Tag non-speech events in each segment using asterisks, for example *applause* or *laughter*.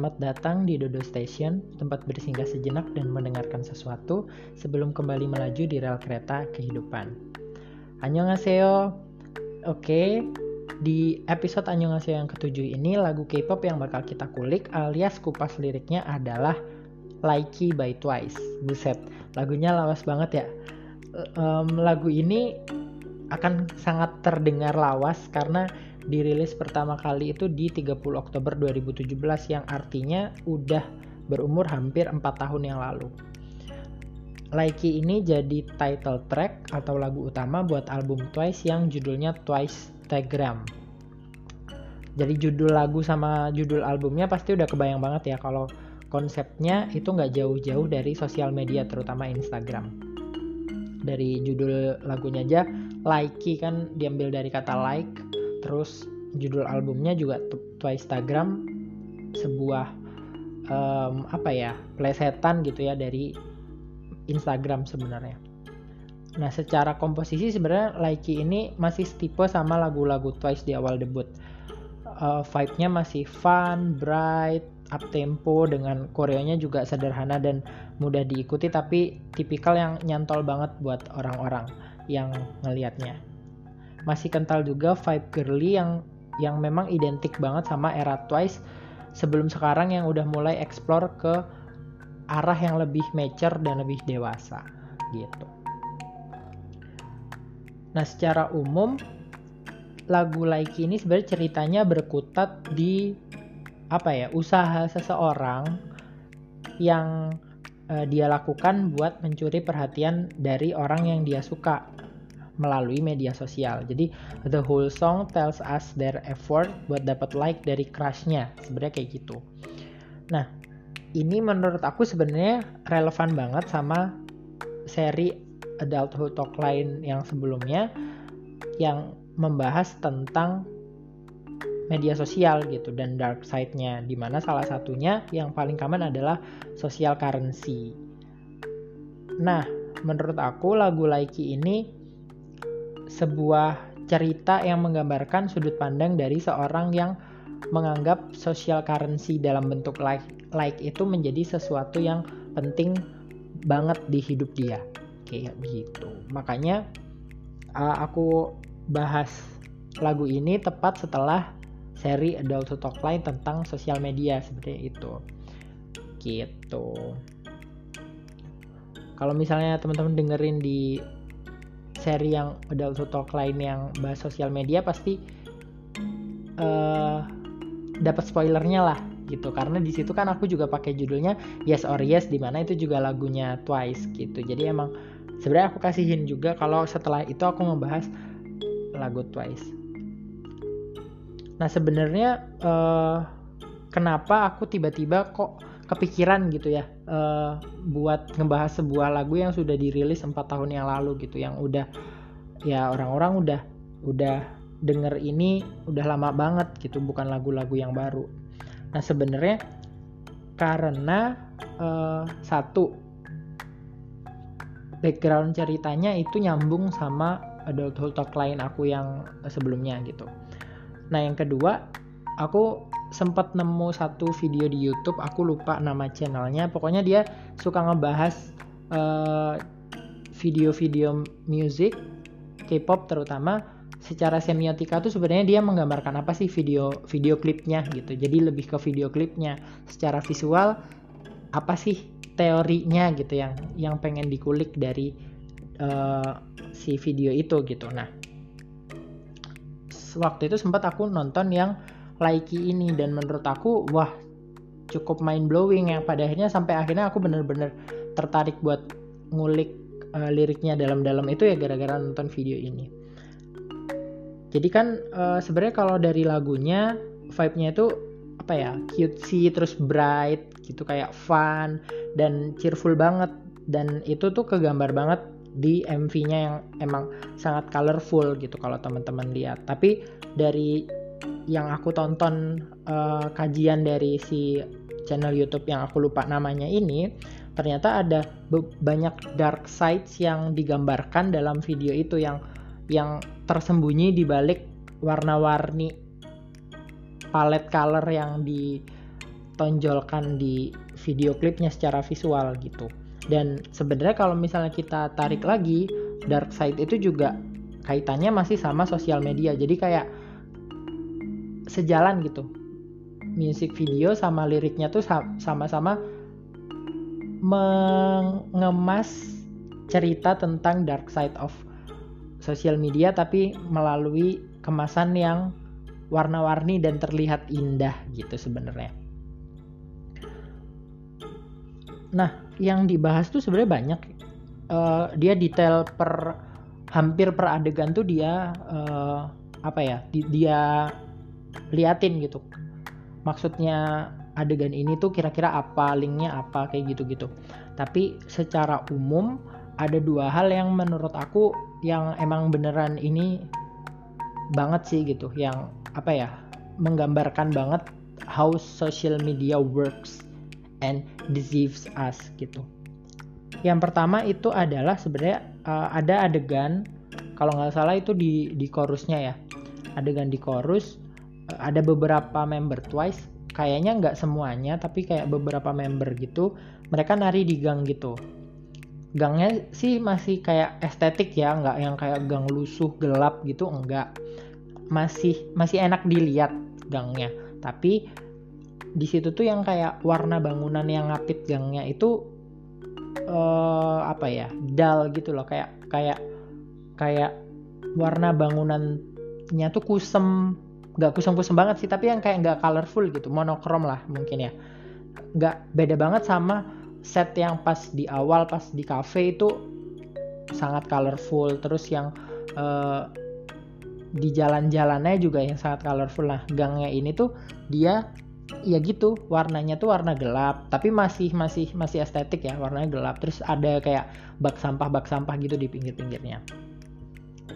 Selamat datang di Dodo Station, tempat bersinggah sejenak dan mendengarkan sesuatu sebelum kembali melaju di rel kereta kehidupan. Annyeonghaseyo. Oke, di episode Annyeonghaseyo yang ketujuh ini lagu K-pop yang bakal kita kulik alias kupas liriknya adalah Likey by Twice. Buset, lagunya lawas banget ya. Um, lagu ini akan sangat terdengar lawas karena dirilis pertama kali itu di 30 Oktober 2017 yang artinya udah berumur hampir 4 tahun yang lalu. Likey ini jadi title track atau lagu utama buat album Twice yang judulnya Twice Telegram. Jadi judul lagu sama judul albumnya pasti udah kebayang banget ya kalau konsepnya itu nggak jauh-jauh dari sosial media terutama Instagram. Dari judul lagunya aja, Likey kan diambil dari kata like, terus judul albumnya juga Twice Instagram sebuah um, apa ya plesetan gitu ya dari Instagram sebenarnya. Nah secara komposisi sebenarnya Likey ini masih tipe sama lagu-lagu Twice di awal debut. Uh, vibe-nya masih fun, bright, up tempo dengan koreonya juga sederhana dan mudah diikuti tapi tipikal yang nyantol banget buat orang-orang yang ngelihatnya masih kental juga vibe girly yang yang memang identik banget sama era Twice sebelum sekarang yang udah mulai explore ke arah yang lebih mature dan lebih dewasa gitu. Nah, secara umum lagu Like ini sebenarnya ceritanya berkutat di apa ya, usaha seseorang yang uh, dia lakukan buat mencuri perhatian dari orang yang dia suka melalui media sosial. Jadi the whole song tells us their effort buat dapat like dari crushnya. Sebenarnya kayak gitu. Nah, ini menurut aku sebenarnya relevan banget sama seri Adulthood Talk lain yang sebelumnya yang membahas tentang media sosial gitu dan dark side-nya di mana salah satunya yang paling common adalah social currency. Nah, menurut aku lagu Likey ini sebuah cerita yang menggambarkan sudut pandang dari seorang yang menganggap social currency dalam bentuk like like itu menjadi sesuatu yang penting banget di hidup dia. Kayak gitu. Makanya uh, aku bahas lagu ini tepat setelah seri Adult to Talk lain tentang sosial media seperti itu. Gitu. Kalau misalnya teman-teman dengerin di seri yang udah talk lain yang bahas sosial media pasti uh, dapat spoilernya lah gitu. Karena di situ kan aku juga pakai judulnya Yes or Yes di mana itu juga lagunya Twice gitu. Jadi emang sebenarnya aku kasihin juga kalau setelah itu aku membahas lagu Twice. Nah sebenarnya uh, kenapa aku tiba-tiba kok kepikiran gitu ya uh, buat ngebahas sebuah lagu yang sudah dirilis empat tahun yang lalu gitu yang udah ya orang-orang udah udah denger ini udah lama banget gitu bukan lagu-lagu yang baru. Nah sebenarnya karena uh, satu background ceritanya itu nyambung sama adult talk lain aku yang sebelumnya gitu. Nah yang kedua aku sempat nemu satu video di YouTube aku lupa nama channelnya. Pokoknya dia suka ngebahas eh, video-video music K-pop terutama. Secara semiotika tuh sebenarnya dia menggambarkan apa sih video video klipnya gitu. Jadi lebih ke video klipnya. Secara visual apa sih teorinya gitu yang yang pengen dikulik dari uh, si video itu gitu. Nah waktu itu sempat aku nonton yang Likey ini dan menurut aku wah cukup mind blowing yang pada akhirnya sampai akhirnya aku bener-bener tertarik buat ngulik uh, liriknya dalam-dalam itu ya gara-gara nonton video ini. Jadi kan uh, sebenarnya kalau dari lagunya vibe-nya itu apa ya cutesy terus bright gitu kayak fun dan cheerful banget dan itu tuh kegambar banget di MV-nya yang emang sangat colorful gitu kalau teman-teman lihat. Tapi dari yang aku tonton uh, kajian dari si channel YouTube yang aku lupa namanya ini ternyata ada banyak dark sides yang digambarkan dalam video itu yang yang tersembunyi di balik warna-warni palet color yang ditonjolkan di video klipnya secara visual gitu. Dan sebenarnya kalau misalnya kita tarik lagi dark side itu juga kaitannya masih sama sosial media. Jadi kayak sejalan gitu music video sama liriknya tuh sama-sama mengemas cerita tentang dark side of social media tapi melalui kemasan yang warna-warni dan terlihat indah gitu sebenarnya. Nah, yang dibahas tuh sebenarnya banyak. Uh, dia detail per hampir per adegan tuh dia uh, apa ya? Di, dia liatin gitu. Maksudnya adegan ini tuh kira-kira apa, linknya apa kayak gitu-gitu. Tapi secara umum ada dua hal yang menurut aku yang emang beneran ini banget sih gitu, yang apa ya menggambarkan banget how social media works and deceives us gitu. Yang pertama itu adalah sebenarnya uh, ada adegan kalau nggak salah itu di di chorusnya ya. Adegan di chorus ada beberapa member Twice kayaknya nggak semuanya tapi kayak beberapa member gitu mereka nari di gang gitu. Gangnya sih masih kayak estetik ya nggak yang kayak gang lusuh gelap gitu enggak masih masih enak dilihat gangnya. Tapi di situ tuh yang kayak warna bangunan yang ngapit gangnya itu uh, apa ya dal gitu loh kayak kayak kayak warna bangunannya tuh kusem nggak kusem-kusem banget sih tapi yang kayak nggak colorful gitu monokrom lah mungkin ya. Nggak beda banget sama set yang pas di awal pas di cafe itu sangat colorful. Terus yang uh, di jalan-jalannya juga yang sangat colorful. Lah gangnya ini tuh dia ya gitu warnanya tuh warna gelap tapi masih masih masih estetik ya warnanya gelap. Terus ada kayak bak sampah bak sampah gitu di pinggir-pinggirnya.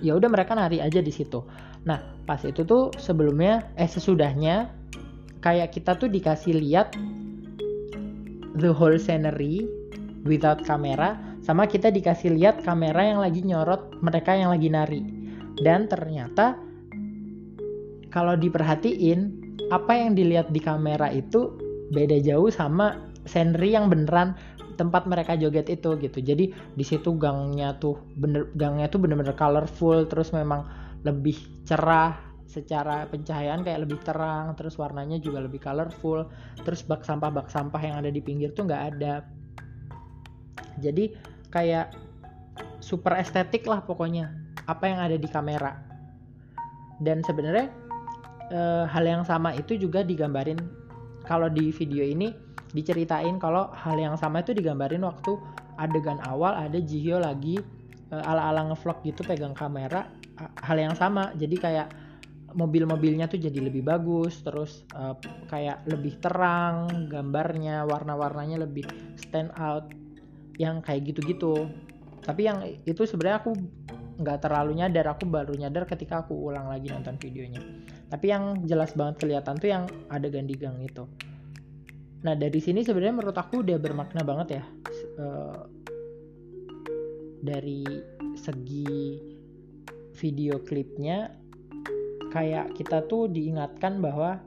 Ya udah mereka nari aja di situ nah pas itu tuh sebelumnya eh sesudahnya kayak kita tuh dikasih lihat the whole scenery without kamera sama kita dikasih lihat kamera yang lagi nyorot mereka yang lagi nari. Dan ternyata kalau diperhatiin apa yang dilihat di kamera itu beda jauh sama scenery yang beneran tempat mereka joget itu gitu. Jadi di situ gangnya tuh bener gangnya tuh bener-bener colorful terus memang lebih cerah secara pencahayaan kayak lebih terang terus warnanya juga lebih colorful terus bak sampah bak sampah yang ada di pinggir tuh nggak ada. Jadi kayak super estetik lah pokoknya apa yang ada di kamera. Dan sebenarnya e, hal yang sama itu juga digambarin kalau di video ini diceritain kalau hal yang sama itu digambarin waktu adegan awal ada Jihyo lagi e, ala-ala ngevlog gitu pegang kamera hal yang sama. Jadi kayak mobil-mobilnya tuh jadi lebih bagus terus uh, kayak lebih terang gambarnya warna-warnanya lebih stand out yang kayak gitu-gitu. Tapi yang itu sebenarnya aku nggak terlalu nyadar aku baru nyadar ketika aku ulang lagi nonton videonya. Tapi yang jelas banget kelihatan tuh yang ada gang itu. Nah dari sini sebenarnya menurut aku udah bermakna banget ya uh, dari segi video klipnya kayak kita tuh diingatkan bahwa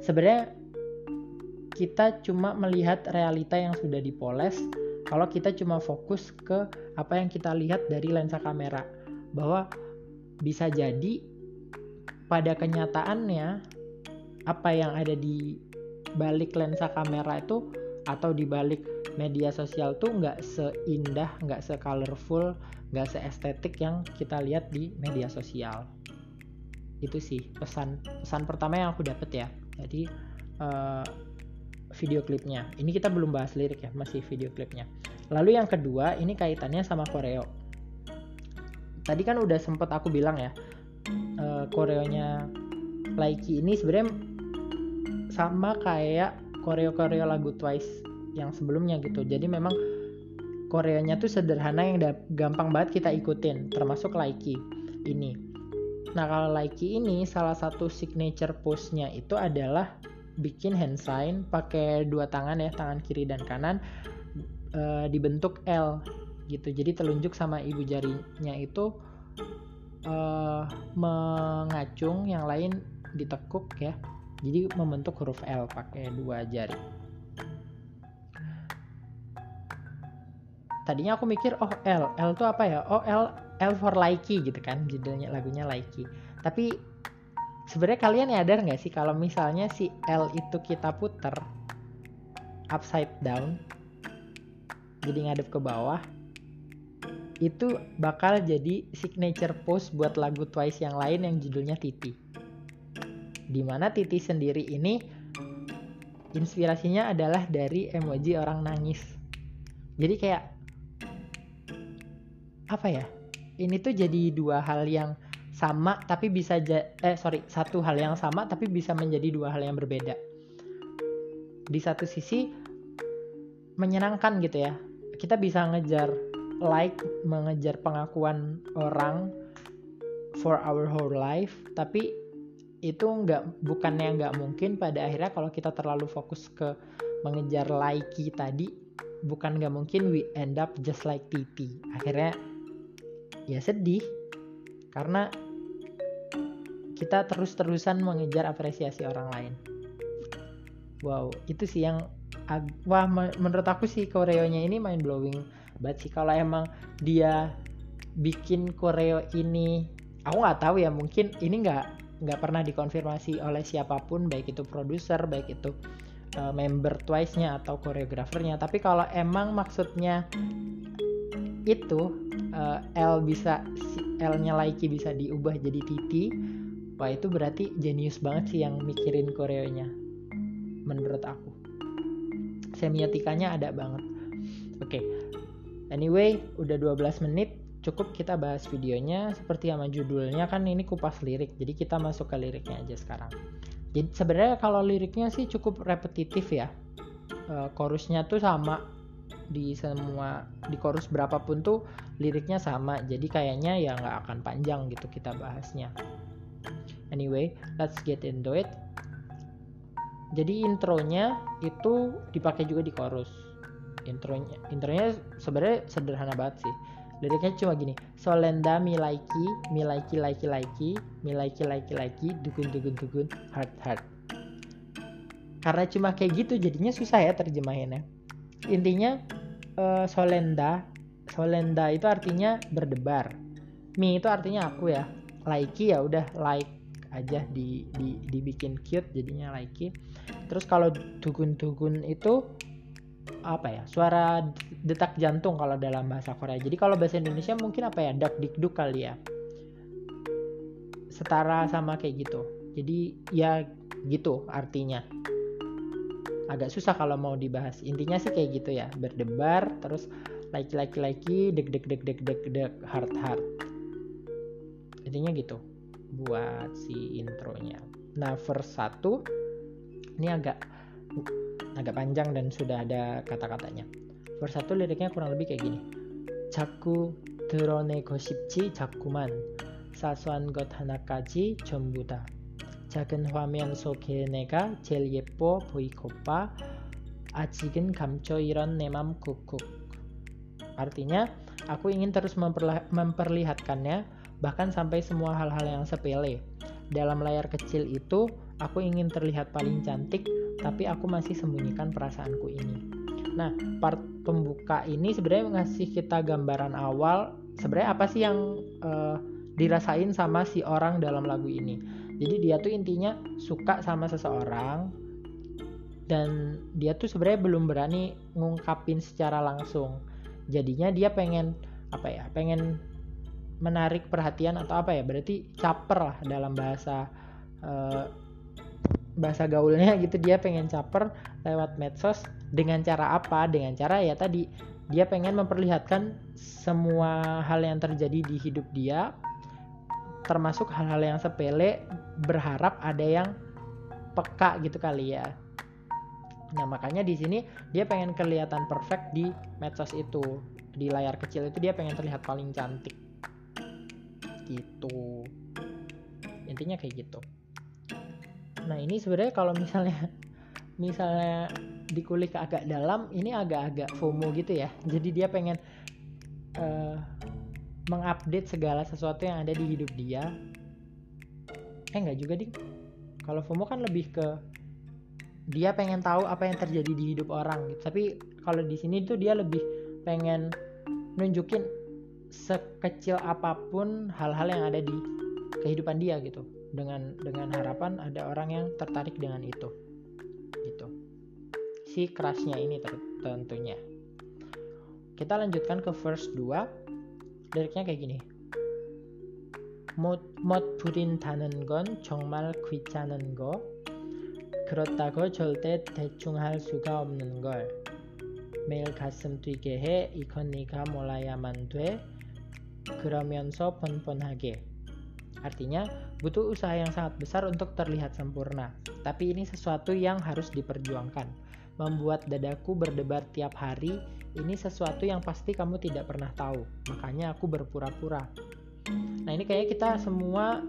sebenarnya kita cuma melihat realita yang sudah dipoles kalau kita cuma fokus ke apa yang kita lihat dari lensa kamera. Bahwa bisa jadi pada kenyataannya apa yang ada di balik lensa kamera itu atau di balik media sosial tuh nggak seindah, nggak se-colorful, nggak se-estetik yang kita lihat di media sosial. Itu sih pesan pesan pertama yang aku dapat ya. Jadi uh, video klipnya. Ini kita belum bahas lirik ya, masih video klipnya. Lalu yang kedua, ini kaitannya sama koreo. Tadi kan udah sempet aku bilang ya, uh, koreonya Laiki ini sebenarnya sama kayak koreo-koreo lagu Twice yang sebelumnya gitu. Jadi memang koreonya tuh sederhana yang gampang banget kita ikutin, termasuk Laiki ini. Nah kalau Laiki ini salah satu signature pose-nya itu adalah bikin hand sign pakai dua tangan ya tangan kiri dan kanan e, dibentuk L gitu jadi telunjuk sama ibu jarinya itu e, mengacung yang lain ditekuk ya jadi membentuk huruf L pakai dua jari tadinya aku mikir oh L L tuh apa ya oh L L for Likey gitu kan judulnya lagunya Likey tapi sebenarnya kalian nyadar nggak sih kalau misalnya si L itu kita puter upside down jadi ngadep ke bawah itu bakal jadi signature pose buat lagu Twice yang lain yang judulnya Titi. Di mana Titi sendiri ini inspirasinya adalah dari emoji orang nangis. Jadi kayak apa ya? Ini tuh jadi dua hal yang sama tapi bisa eh sorry satu hal yang sama tapi bisa menjadi dua hal yang berbeda. Di satu sisi menyenangkan gitu ya. Kita bisa ngejar like mengejar pengakuan orang for our whole life tapi itu nggak bukannya nggak mungkin pada akhirnya kalau kita terlalu fokus ke mengejar like tadi bukan nggak mungkin we end up just like Titi akhirnya ya sedih. Karena kita terus-terusan mengejar apresiasi orang lain. Wow itu sih yang wah menurut aku sih koreonya ini mind blowing banget sih. Kalau emang dia bikin koreo ini aku nggak tahu ya mungkin ini nggak nggak pernah dikonfirmasi oleh siapa pun baik itu produser baik itu uh, member Twice-nya atau koreografernya. Tapi kalau emang maksudnya itu uh, L bisa L-nya Laiki bisa diubah jadi Titi wah itu berarti jenius banget sih yang mikirin koreonya menurut aku semiotikanya ada banget oke okay. Anyway, udah 12 menit, cukup kita bahas videonya seperti sama judulnya kan ini kupas lirik. Jadi kita masuk ke liriknya aja sekarang. Jadi sebenarnya kalau liriknya sih cukup repetitif ya. E, chorusnya tuh sama di semua di chorus berapapun tuh liriknya sama. Jadi kayaknya ya nggak akan panjang gitu kita bahasnya. Anyway, let's get into it. Jadi intronya itu dipakai juga di chorus intronya intronya sebenarnya sederhana banget sih liriknya cuma gini solenda milaiki milaiki laiki laiki milaiki laiki laiki dukun dukun dukun heart heart karena cuma kayak gitu jadinya susah ya terjemahinnya intinya uh, solenda. Solenda itu artinya berdebar. Mi itu artinya aku ya. Laiki ya udah like aja di, di dibikin cute jadinya laiki. Terus kalau dukun itu apa ya suara detak jantung kalau dalam bahasa Korea. Jadi kalau bahasa Indonesia mungkin apa ya dak dikduk kali ya. Setara sama kayak gitu. Jadi ya gitu artinya agak susah kalau mau dibahas intinya sih kayak gitu ya berdebar terus like like like deg deg deg deg deg deg heart heart intinya gitu buat si intronya nah verse 1 ini agak agak panjang dan sudah ada kata-katanya. Verse 1 liriknya kurang lebih kayak gini. 자꾸 드러내고 싶지 자꾸만 사소한 것 하나까지 전부 다 작은 화면 속에 내가 제일 예뻐 보이고파 아직은 감춰 이런 내맘 쿡쿡 artinya aku ingin terus memperlihatkannya bahkan sampai semua hal-hal yang sepele dalam layar kecil itu aku ingin terlihat paling cantik tapi aku masih sembunyikan perasaanku ini. Nah, part pembuka ini sebenarnya ngasih kita gambaran awal sebenarnya apa sih yang uh, dirasain sama si orang dalam lagu ini. Jadi dia tuh intinya suka sama seseorang dan dia tuh sebenarnya belum berani ngungkapin secara langsung. Jadinya dia pengen apa ya? Pengen menarik perhatian atau apa ya? Berarti caper lah dalam bahasa uh, bahasa gaulnya *laughs* gitu dia pengen caper lewat medsos dengan cara apa dengan cara ya tadi dia pengen memperlihatkan semua hal yang terjadi di hidup dia termasuk hal-hal yang sepele berharap ada yang peka gitu kali ya. Nah makanya di sini dia pengen kelihatan perfect di medsos itu. Di layar kecil itu dia pengen terlihat paling cantik. Gitu. Intinya kayak gitu. Nah ini sebenarnya kalau misalnya misalnya dikulik agak dalam, ini agak-agak FOMO gitu ya. Jadi dia pengen uh, mengupdate segala sesuatu yang ada di hidup dia. Eh nggak juga ding. kalau FOMO kan lebih ke dia pengen tahu apa yang terjadi di hidup orang gitu. Tapi kalau di sini tuh dia lebih pengen nunjukin sekecil apa pun hal-hal yang ada di kehidupan dia gitu. Dengan dengan harapan ada orang yang tertarik dengan itu. Gitu. Si crushnya ini tentunya. Kita lanjutkan ke verse 2 Liriknya kayak gini. 못, 못 부린다는 건 정말 귀찮은 거 그렇다고 절대 대충 할 수가 없는 걸. 매일 가슴 뛰게 해. 이건 네가 몰라야만 돼. 그러면서 뻔뻔하게. Artinya, butuh usaha yang sangat besar untuk terlihat sempurna. Tapi ini sesuatu yang harus diperjuangkan. Membuat dadaku berdebar tiap hari, ini sesuatu yang pasti kamu tidak pernah tahu. Makanya aku berpura-pura. Nah ini kayaknya kita semua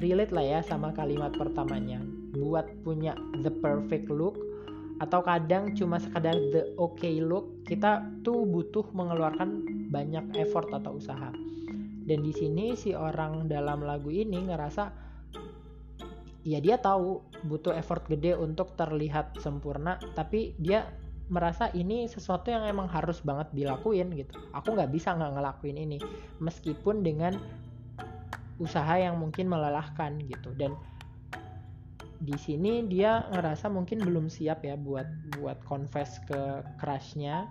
relate lah ya sama kalimat pertamanya buat punya the perfect look atau kadang cuma sekadar the okay look kita tuh butuh mengeluarkan banyak effort atau usaha dan di sini si orang dalam lagu ini ngerasa ya dia tahu butuh effort gede untuk terlihat sempurna tapi dia merasa ini sesuatu yang emang harus banget dilakuin gitu. Aku nggak bisa nggak ngelakuin ini meskipun dengan usaha yang mungkin melelahkan gitu. Dan di sini dia ngerasa mungkin belum siap ya buat buat confess ke crushnya.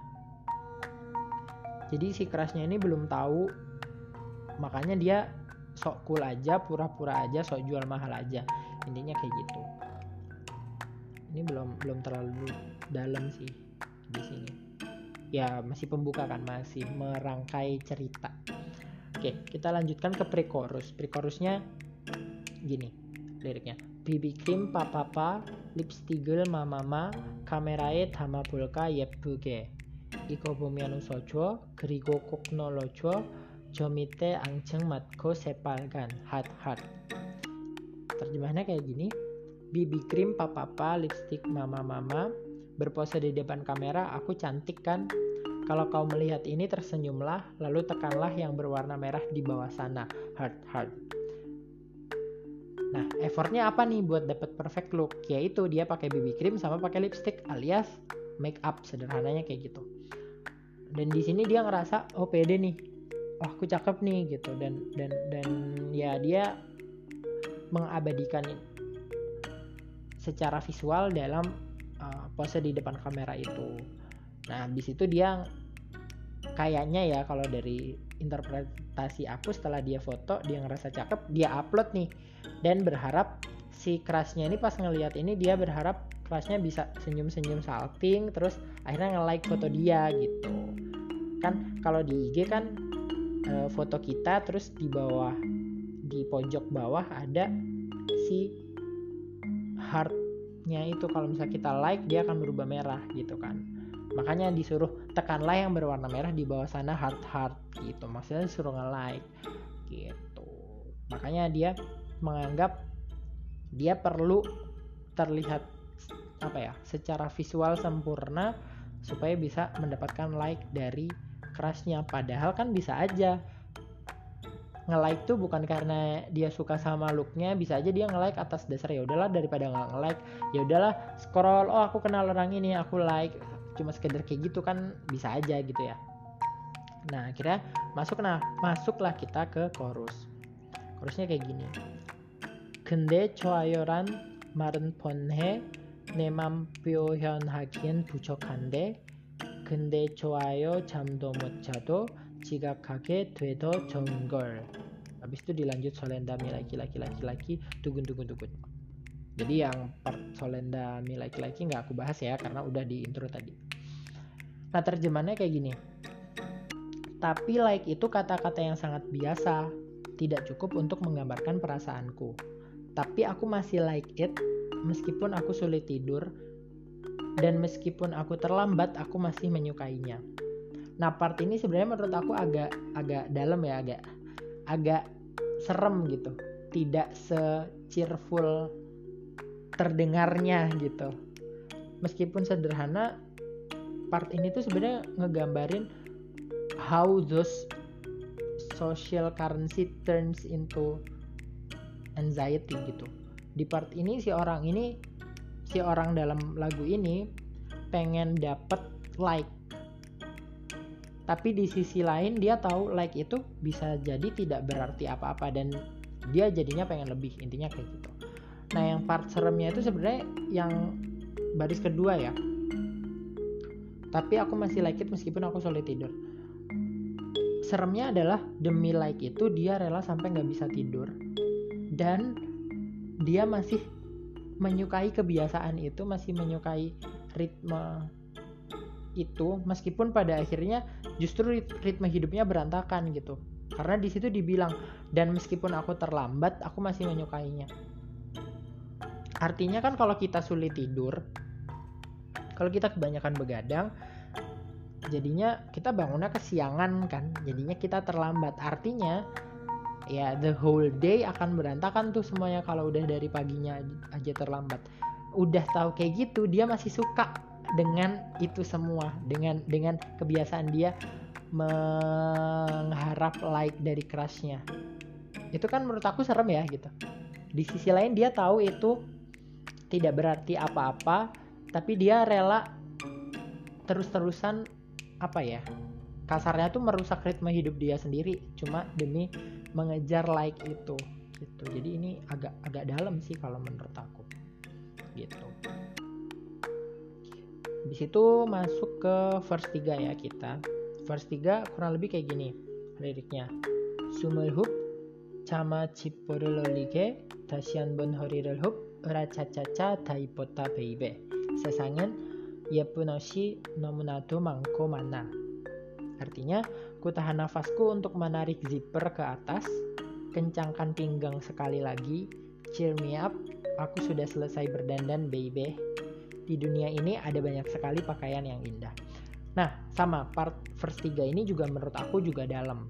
Jadi si crushnya ini belum tahu makanya dia sok cool aja pura-pura aja sok jual mahal aja. Intinya kayak gitu. Ini belum belum terlalu dalam sih di sini. Ya masih pembuka kan masih merangkai cerita. Oke kita lanjutkan ke pre-chorus pre-chorusnya gini liriknya. BB cream papapa lipstigel mamama kamerae tamapulka yepbuge iko bumianu sojo grigo kokno lojo jomite angceng matko sepalgan hat hat. Terjemahnya kayak gini. BB cream papapa lipstick mama mama berpose di depan kamera aku cantik kan kalau kau melihat ini tersenyumlah lalu tekanlah yang berwarna merah di bawah sana heart heart Nah, effortnya apa nih buat dapat perfect look? Yaitu dia pakai BB cream sama pakai lipstick alias make up sederhananya kayak gitu. Dan di sini dia ngerasa oh pede nih. Oh, aku cakep nih gitu dan dan dan ya dia mengabadikan secara visual dalam uh, pose di depan kamera itu. Nah, di situ dia kayaknya ya kalau dari interpretasi aku setelah dia foto dia ngerasa cakep dia upload nih dan berharap si kerasnya ini pas ngelihat ini dia berharap kerasnya bisa senyum-senyum salting terus akhirnya nge-like foto dia gitu kan kalau di IG kan e, foto kita terus di bawah di pojok bawah ada si heartnya itu kalau misalnya kita like dia akan berubah merah gitu kan. Makanya disuruh tekanlah yang berwarna merah di bawah sana heart heart gitu. Maksudnya disuruh nge-like gitu. Makanya dia menganggap dia perlu terlihat apa ya secara visual sempurna supaya bisa mendapatkan like dari kerasnya padahal kan bisa aja nge-like tuh bukan karena dia suka sama looknya bisa aja dia nge-like atas dasar ya udahlah daripada nggak nge-like ya udahlah scroll oh aku kenal orang ini aku like cuma sekedar kayak gitu kan bisa aja gitu ya nah akhirnya masuk nah masuklah kita ke chorus chorusnya kayak gini 근데 좋아요란 말은 뻔해 내맘 표현하기엔 부족한데 근데 좋아요 잠도 못 자도 지각하게 돼도 좋은 걸 habis itu dilanjut solendami laki-laki laki-laki tugun tugun tugun jadi yang part solendami laki-laki nggak aku bahas ya karena udah di intro tadi nah terjemahannya kayak gini tapi like itu kata-kata yang sangat biasa tidak cukup untuk menggambarkan perasaanku tapi aku masih like it meskipun aku sulit tidur dan meskipun aku terlambat aku masih menyukainya nah part ini sebenarnya menurut aku agak agak dalam ya agak agak serem gitu. Tidak se cheerful terdengarnya gitu. Meskipun sederhana part ini tuh sebenarnya ngegambarin how those social currency turns into anxiety gitu. Di part ini si orang ini si orang dalam lagu ini pengen dapet like tapi di sisi lain dia tahu like itu bisa jadi tidak berarti apa-apa dan dia jadinya pengen lebih intinya kayak gitu. Nah yang part seremnya itu sebenarnya yang baris kedua ya. Tapi aku masih like it meskipun aku sulit tidur. Seremnya adalah demi like itu dia rela sampai nggak bisa tidur. Dan dia masih menyukai kebiasaan itu masih menyukai ritme itu meskipun pada akhirnya justru ritme hidupnya berantakan gitu. Karena di situ dibilang dan meskipun aku terlambat aku masih menyukainya. Artinya kan kalau kita sulit tidur kalau kita kebanyakan begadang jadinya kita bangunnya kesiangan kan jadinya kita terlambat. Artinya ya the whole day akan berantakan tuh semuanya kalau udah dari paginya aja terlambat. Udah tahu kayak gitu dia masih suka dengan itu semua dengan dengan kebiasaan dia mengharap like dari crushnya. Itu kan menurut aku serem ya gitu. Di sisi lain dia tahu itu tidak berarti apa-apa tapi dia rela terus-terusan apa ya kasarnya tuh merusak ritme hidup dia sendiri cuma demi mengejar like itu gitu. Jadi ini agak agak dalam sih kalau menurut aku gitu di situ masuk ke verse 3 ya kita. Verse 3 kurang lebih kayak gini liriknya. Sumelhub chama chipurulolike tasian bon horirulhub ura cacaca daipota beibe. Sesangen yepunoshi nomunado mangko mana. Artinya ku tahan nafasku untuk menarik zipper ke atas kencangkan pinggang sekali lagi cheer me up aku sudah selesai berdandan baby di dunia ini ada banyak sekali pakaian yang indah. Nah, sama part first 3 ini juga menurut aku juga dalam.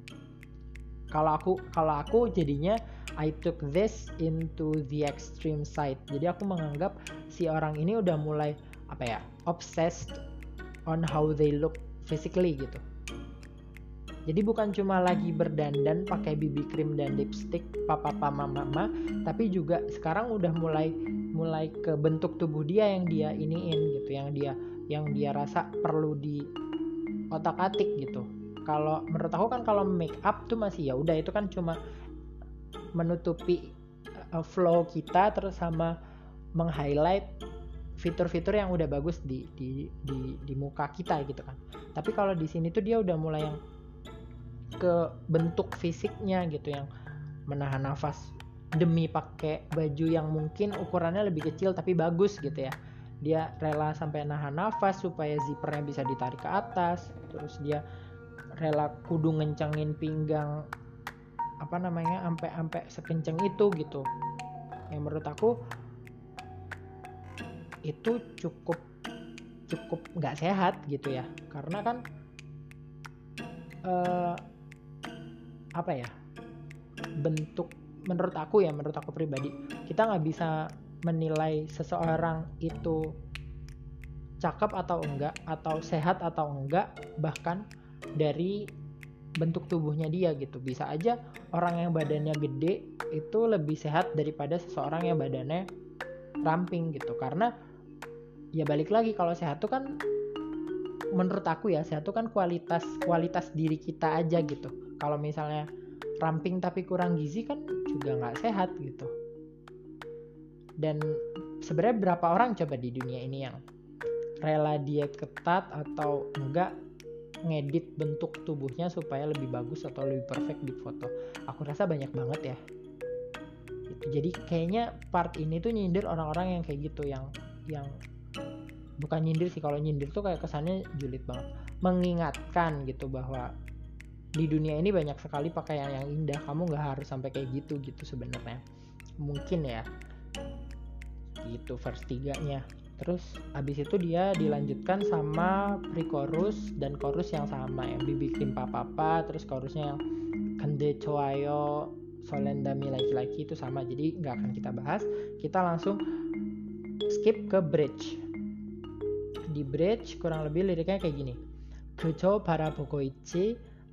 Kalau aku kalau aku jadinya I took this into the extreme side. Jadi aku menganggap si orang ini udah mulai apa ya, obsessed on how they look physically gitu. Jadi bukan cuma lagi berdandan pakai BB cream dan lipstick papa mama mama, tapi juga sekarang udah mulai mulai ke bentuk tubuh dia yang dia iniin gitu, yang dia yang dia rasa perlu di otak-atik gitu. Kalau menurut aku kan kalau make up tuh masih ya udah itu kan cuma menutupi uh, flow kita terus sama meng-highlight fitur-fitur yang udah bagus di di di di muka kita gitu kan. Tapi kalau di sini tuh dia udah mulai yang ke bentuk fisiknya gitu yang menahan nafas demi pakai baju yang mungkin ukurannya lebih kecil tapi bagus gitu ya. Dia rela sampai nahan nafas supaya zippernya bisa ditarik ke atas. Terus dia rela kudu ngencengin pinggang apa namanya sampai sekenceng itu gitu. Yang menurut aku itu cukup cukup nggak sehat gitu ya. Karena kan uh, apa ya bentuk menurut aku ya menurut aku pribadi kita nggak bisa menilai seseorang itu cakep atau enggak atau sehat atau enggak bahkan dari bentuk tubuhnya dia gitu. Bisa aja orang yang badannya gede itu lebih sehat daripada seseorang yang badannya ramping gitu. Karena ya balik lagi kalau sehat tuh kan menurut aku ya sehat tuh kan kualitas kualitas diri kita aja gitu. Kalau misalnya ramping tapi kurang gizi kan juga nggak sehat gitu. Dan sebenarnya berapa orang coba di dunia ini yang rela diet ketat atau enggak ngedit bentuk tubuhnya supaya lebih bagus atau lebih perfect di foto? Aku rasa banyak banget ya. Gitu. jadi kayaknya part ini tuh nyindir orang-orang yang kayak gitu yang yang bukan nyindir sih kalau nyindir tuh kayak kesannya julid banget. Mengingatkan gitu bahwa di dunia ini banyak sekali pakaian yang indah. Kamu nggak harus sampai kayak gitu gitu sebenarnya. Mungkin ya. Gitu verse tiganya. Terus abis itu dia dilanjutkan sama pre-chorus dan chorus yang sama. Ya dibikin papa-papa terus chorusnya yang kende choayo solendami laki-laki itu sama. Jadi nggak akan kita bahas. Kita langsung skip ke bridge. Di bridge kurang lebih liriknya kayak gini. Kecoh para pokok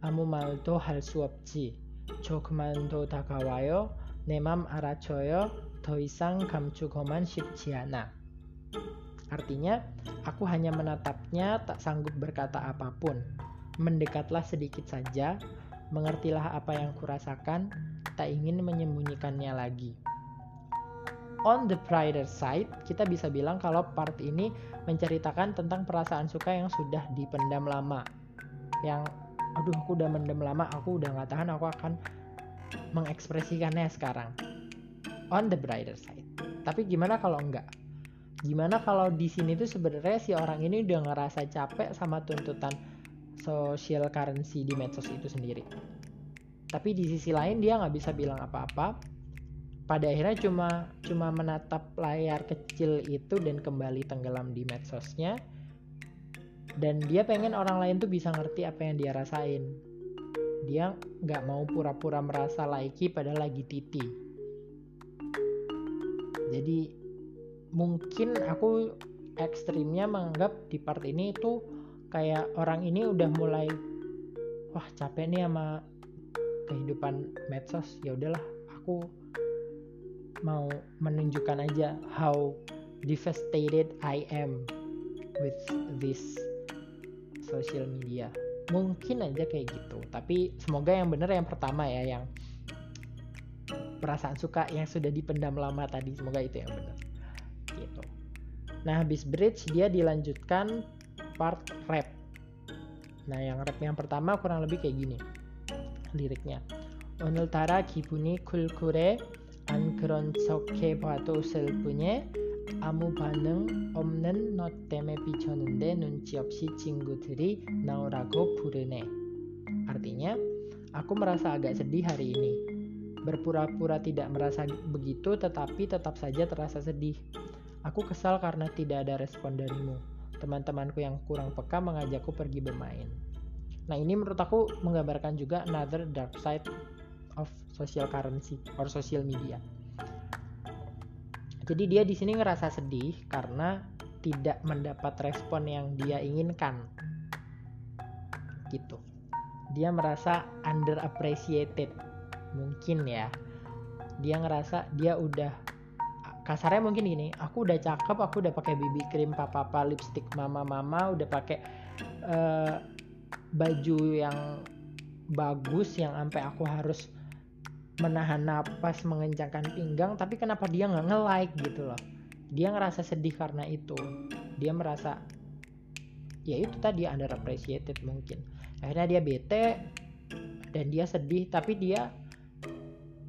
아무 말도 할 수 없지. 조금만 더 다가와요. 내 맘 알아줘요. 더 이상 감추고만 싶지 않아. Artinya, aku hanya menatapnya, tak sanggup berkata apapun. Mendekatlah sedikit saja, mengertilah apa yang kurasakan, tak ingin menyembunyikannya lagi. On the brighter side, kita bisa bilang kalau part ini menceritakan tentang perasaan suka yang sudah dipendam lama. Yang, aduh aku udah mendem lama, aku udah gak tahan, aku akan mengekspresikannya sekarang. On the brighter side. Tapi gimana kalau enggak? Gimana kalau di sini tuh sebenarnya si orang ini udah ngerasa capek sama tuntutan social currency di medsos itu sendiri. Tapi di sisi lain dia nggak bisa bilang apa-apa. Pada akhirnya cuma cuma menatap layar kecil itu dan kembali tenggelam di medsosnya. Dan dia pengen orang lain tuh bisa ngerti apa yang dia rasain. Dia nggak mau pura-pura merasa laiki pada lagi titi. Jadi mungkin aku ekstrimnya menganggap di part ini tuh kayak orang ini udah mulai wah capek nih sama kehidupan medsos ya udahlah aku mau menunjukkan aja how devastated I am with this social media mungkin aja kayak gitu tapi semoga yang bener yang pertama ya yang perasaan suka yang sudah dipendam lama tadi semoga itu yang benar gitu nah habis bridge dia dilanjutkan part rap. Nah, yang rap yang pertama kurang lebih kayak gini liriknya. 오늘따라 기분이 쿨쿨해 안 그런 척해 봐도 슬프네 아무 반응 없는 너 때문에 비쳤는데 눈치 없이 친구들이 나오라고 부르네. Artinya, aku merasa agak sedih hari ini. Berpura-pura tidak merasa begitu, tetapi tetap saja terasa sedih. Aku kesal karena tidak ada respon darimu teman-temanku yang kurang peka mengajakku pergi bermain. Nah ini menurut aku menggambarkan juga another dark side of social currency or social media. Jadi dia di sini ngerasa sedih karena tidak mendapat respon yang dia inginkan. Gitu. Dia merasa underappreciated. Mungkin ya. Dia ngerasa dia udah kasarnya mungkin gini aku udah cakep aku udah pakai BB cream papa papa lipstick mama mama udah pakai uh, baju yang bagus yang sampai aku harus menahan napas mengencangkan pinggang tapi kenapa dia nggak nge-like gitu loh? Dia ngerasa sedih karena itu. Dia merasa ya itu tadi underappreciated mungkin. Akhirnya dia bete dan dia sedih tapi dia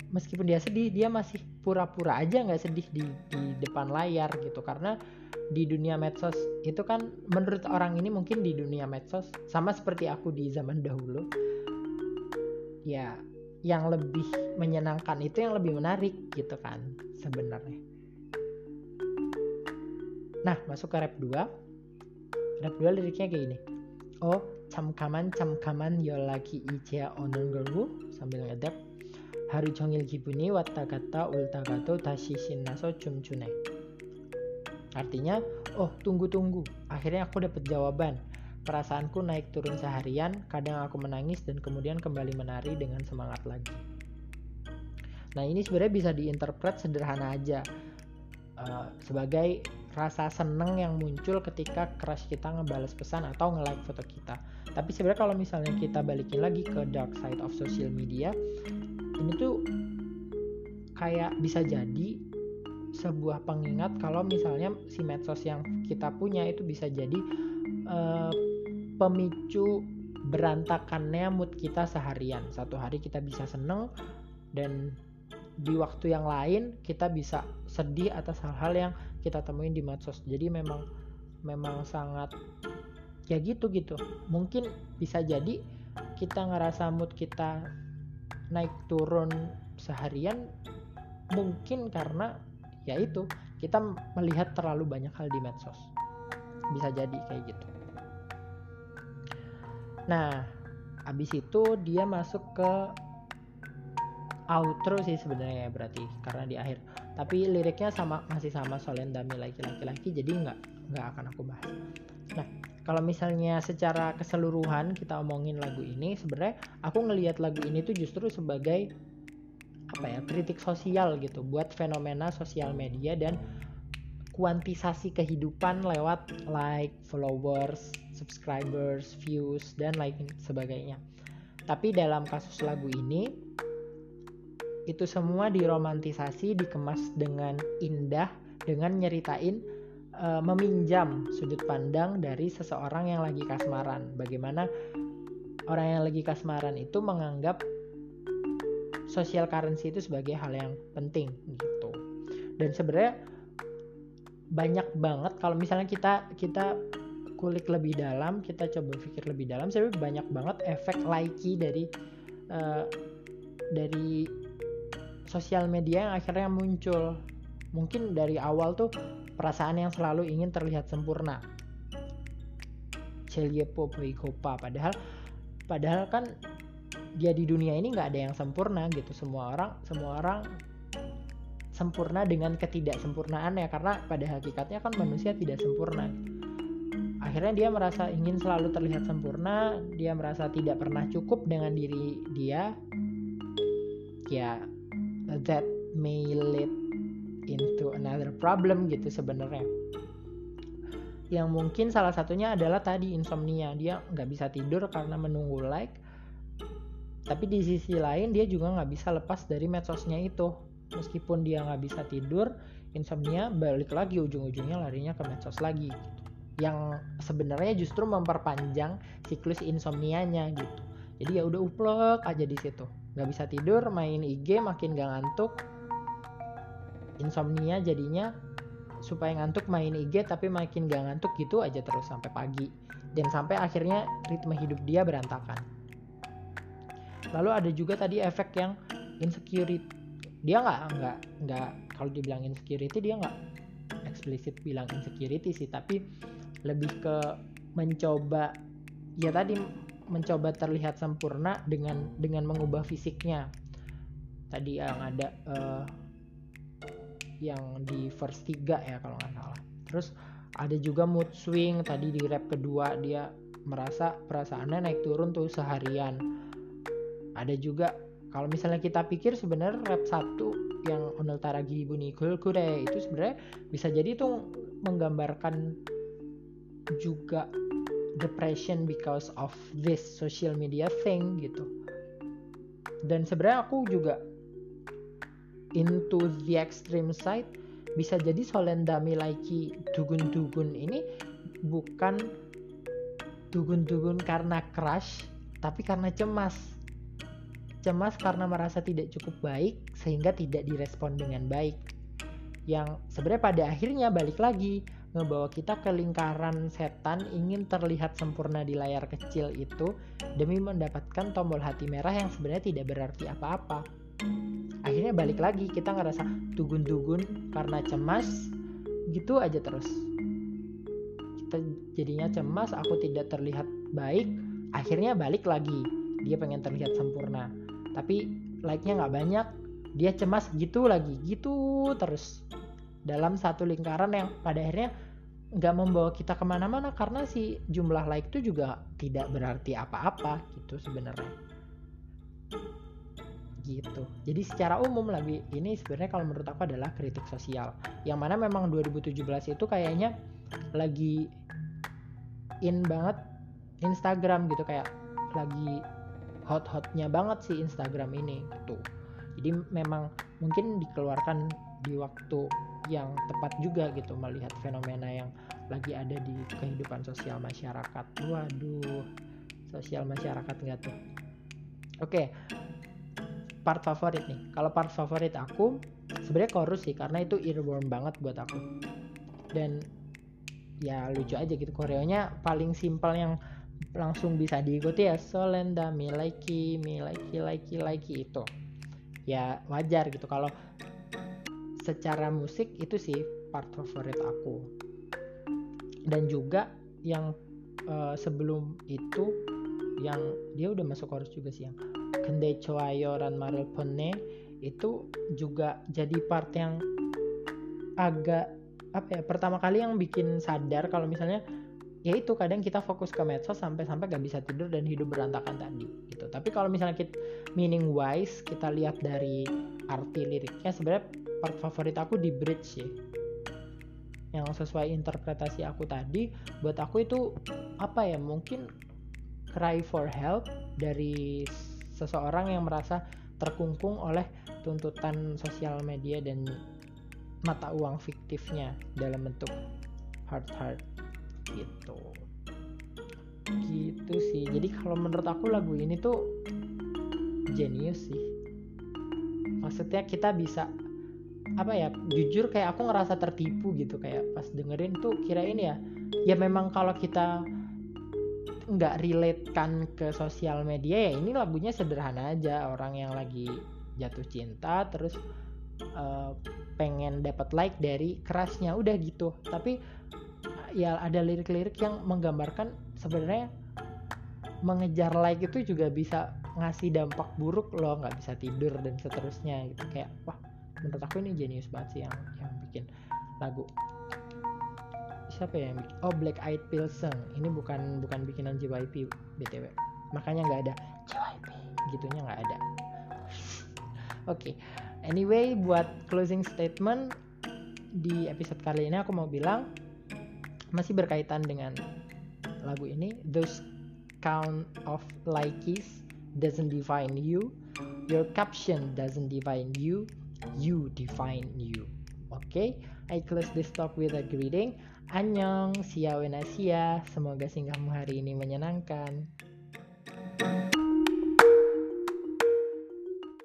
meskipun dia sedih dia masih pura-pura aja nggak sedih di, di depan layar gitu. Karena di dunia medsos itu kan menurut orang ini mungkin di dunia medsos sama seperti aku di zaman dahulu ya yang lebih menyenangkan itu yang lebih menarik gitu kan sebenarnya. Nah, masuk ke rap 2. Rap 2 liriknya kayak gini. Oh, camkaman camkaman yolaki ijea ononggeru sambil ngedap haru jongil gibuni watagata ultagato tashishin naso cumcune. Artinya, oh tunggu-tunggu, akhirnya aku dapat jawaban. Perasaanku naik turun seharian, kadang aku menangis dan kemudian kembali menari dengan semangat lagi. Nah ini sebenarnya bisa diinterpret sederhana aja uh, sebagai rasa seneng yang muncul ketika crush kita ngebales pesan atau nge-like foto kita. Tapi sebenarnya kalau misalnya kita balikin lagi ke dark side of social media, ini tuh kayak bisa jadi sebuah pengingat kalau misalnya si medsos yang kita punya itu bisa jadi uh, pemicu berantakannya mood kita seharian. Satu hari kita bisa seneng dan di waktu yang lain kita bisa sedih atas hal-hal yang kita temuin di medsos. Jadi memang memang sangat ya gitu gitu. Mungkin bisa jadi kita ngerasa mood kita naik turun seharian mungkin karena ya itu kita melihat terlalu banyak hal di medsos bisa jadi kayak gitu nah abis itu dia masuk ke outro sih sebenarnya ya berarti karena di akhir. Tapi liriknya sama masih sama Solendami laki-laki laki jadi nggak nggak akan aku bahas. Nah kalau misalnya secara keseluruhan kita omongin lagu ini sebenarnya aku ngelihat lagu ini tuh justru sebagai apa ya kritik sosial gitu buat fenomena sosial media dan kuantisasi kehidupan lewat like, followers, subscribers, views dan lain sebagainya. Tapi dalam kasus lagu ini itu semua diromantisasi, dikemas dengan indah dengan nyeritain uh, meminjam sudut pandang dari seseorang yang lagi kasmaran. Bagaimana orang yang lagi kasmaran itu menganggap social currency itu sebagai hal yang penting gitu dan sebenarnya banyak banget kalau misalnya kita kita kulik lebih dalam kita coba pikir lebih dalam sebenarnya banyak banget efek likey dari uh, dari sosial media yang akhirnya muncul. Mungkin dari awal tuh perasaan yang selalu ingin terlihat sempurna. Celiepo Boikopa padahal padahal kan dia di dunia ini nggak ada yang sempurna gitu. Semua orang semua orang sempurna dengan ketidaksempurnaan ya karena pada hakikatnya kan manusia tidak sempurna akhirnya dia merasa ingin selalu terlihat sempurna dia merasa tidak pernah cukup dengan diri dia. Ya that may lead into another problem gitu sebenarnya. Yang mungkin salah satunya adalah tadi insomnia. Dia nggak bisa tidur karena menunggu like. Tapi di sisi lain dia juga nggak bisa lepas dari medsosnya itu. Meskipun dia nggak bisa tidur insomnia balik lagi ujung-ujungnya larinya ke medsos lagi yang sebenarnya justru memperpanjang siklus insomnianya gitu. Jadi ya udah uplek aja di situ. Nggak bisa tidur main IG makin gak ngantuk insomnia jadinya supaya ngantuk main IG tapi makin gak ngantuk gitu aja terus sampai pagi. Dan sampai akhirnya ritme hidup dia berantakan. Lalu ada juga tadi efek yang insecurity. Dia nggak nggak nggak kalau dibilang insecurity dia nggak eksplisit bilang insecurity sih tapi lebih ke mencoba ya tadi mencoba terlihat sempurna dengan dengan mengubah fisiknya. Tadi yang ada uh, yang di first 3 ya kalau nggak salah. Terus ada juga mood swing tadi di rap kedua dia merasa perasaannya naik turun tuh seharian. Ada juga kalau misalnya kita pikir sebenarnya rap satu yang Onel Taragi Bunyi Kure itu sebenarnya bisa jadi itu menggambarkan juga depression because of this social media thing gitu. Dan sebenarnya aku juga into the extreme side. Bisa jadi Solenda Milaiki dugun-dugun ini bukan dugun-dugun karena crush tapi karena cemas. Cemas karena merasa tidak cukup baik sehingga tidak direspon dengan baik. Yang sebenarnya pada akhirnya balik lagi ngebawa kita ke lingkaran setan ingin terlihat sempurna di layar kecil itu demi mendapatkan tombol hati merah yang sebenarnya tidak berarti apa-apa. Akhirnya balik lagi kita ngerasa dugun-dugun karena cemas gitu aja terus. Kita jadinya cemas, aku tidak terlihat baik, akhirnya balik lagi. Dia pengen terlihat sempurna tapi like-nya nggak banyak dia cemas gitu lagi gitu terus dalam satu lingkaran yang pada akhirnya nggak membawa kita ke mana-mana karena si jumlah like itu juga tidak berarti apa-apa gitu sebenarnya. Gitu. Jadi secara umum lebih ini sebenarnya kalau menurut aku adalah kritik sosial. Yang mana memang 2017 itu kayaknya lagi in banget Instagram gitu kayak lagi hot-hotnya banget sih Instagram ini gitu. Jadi memang mungkin dikeluarkan di waktu yang tepat juga gitu melihat fenomena yang lagi ada di kehidupan sosial masyarakat. Waduh sosial masyarakat nggak tuh? Oke part favorit nih. Kalau part favorit aku sebenarnya chorus sih karena itu earworm banget buat aku. Dan ya lucu aja gitu koreonya paling simpel yang langsung bisa diikuti ya Solenda Milaiki Milaiki Laiki Laiki itu. Ya wajar gitu kalau secara musik itu sih part favorit aku. Dan juga yang uh, sebelum itu yang dia udah masuk chorus juga sih yang Kende Choayo Ran Pone itu juga jadi part yang agak apa ya pertama kali yang bikin sadar kalau misalnya ya itu kadang kita fokus ke medsos sampai-sampai gak bisa tidur dan hidup berantakan tadi gitu. Tapi kalau misalnya kita meaning wise kita lihat dari arti liriknya sebenarnya part favorit aku di bridge sih. Yang sesuai interpretasi aku tadi buat aku itu apa ya mungkin cry for help dari seseorang yang merasa terkungkung oleh tuntutan sosial media dan mata uang fiktifnya dalam bentuk hard hard gitu. Gitu sih. Jadi kalau menurut aku lagu ini tuh jenius sih. Maksudnya kita bisa apa ya jujur kayak aku ngerasa tertipu gitu kayak pas dengerin tuh kirain ya ya memang kalau kita nggak relate kan ke sosial media ya ini lagunya sederhana aja orang yang lagi jatuh cinta terus uh, pengen dapat like dari kerasnya udah gitu. Tapi ya ada lirik-lirik yang menggambarkan sebenarnya mengejar like itu juga bisa ngasih dampak buruk loh nggak bisa tidur dan seterusnya gitu. Kayak wah menurut aku ini jenius banget sih yang yang bikin lagu. Siapa ya yang bikin oh Black Eyed Pilsen ini bukan bukan bikinan JYP btw makanya nggak ada JYP gitunya nggak ada. Oke okay. anyway buat closing statement di episode kali ini aku mau bilang masih berkaitan dengan lagu ini those count of likes doesn't define you. Your caption doesn't define you you define you. Okay I close this talk with a greeting. Annyeong, siya wenasia, semoga singgahmu hari ini menyenangkan.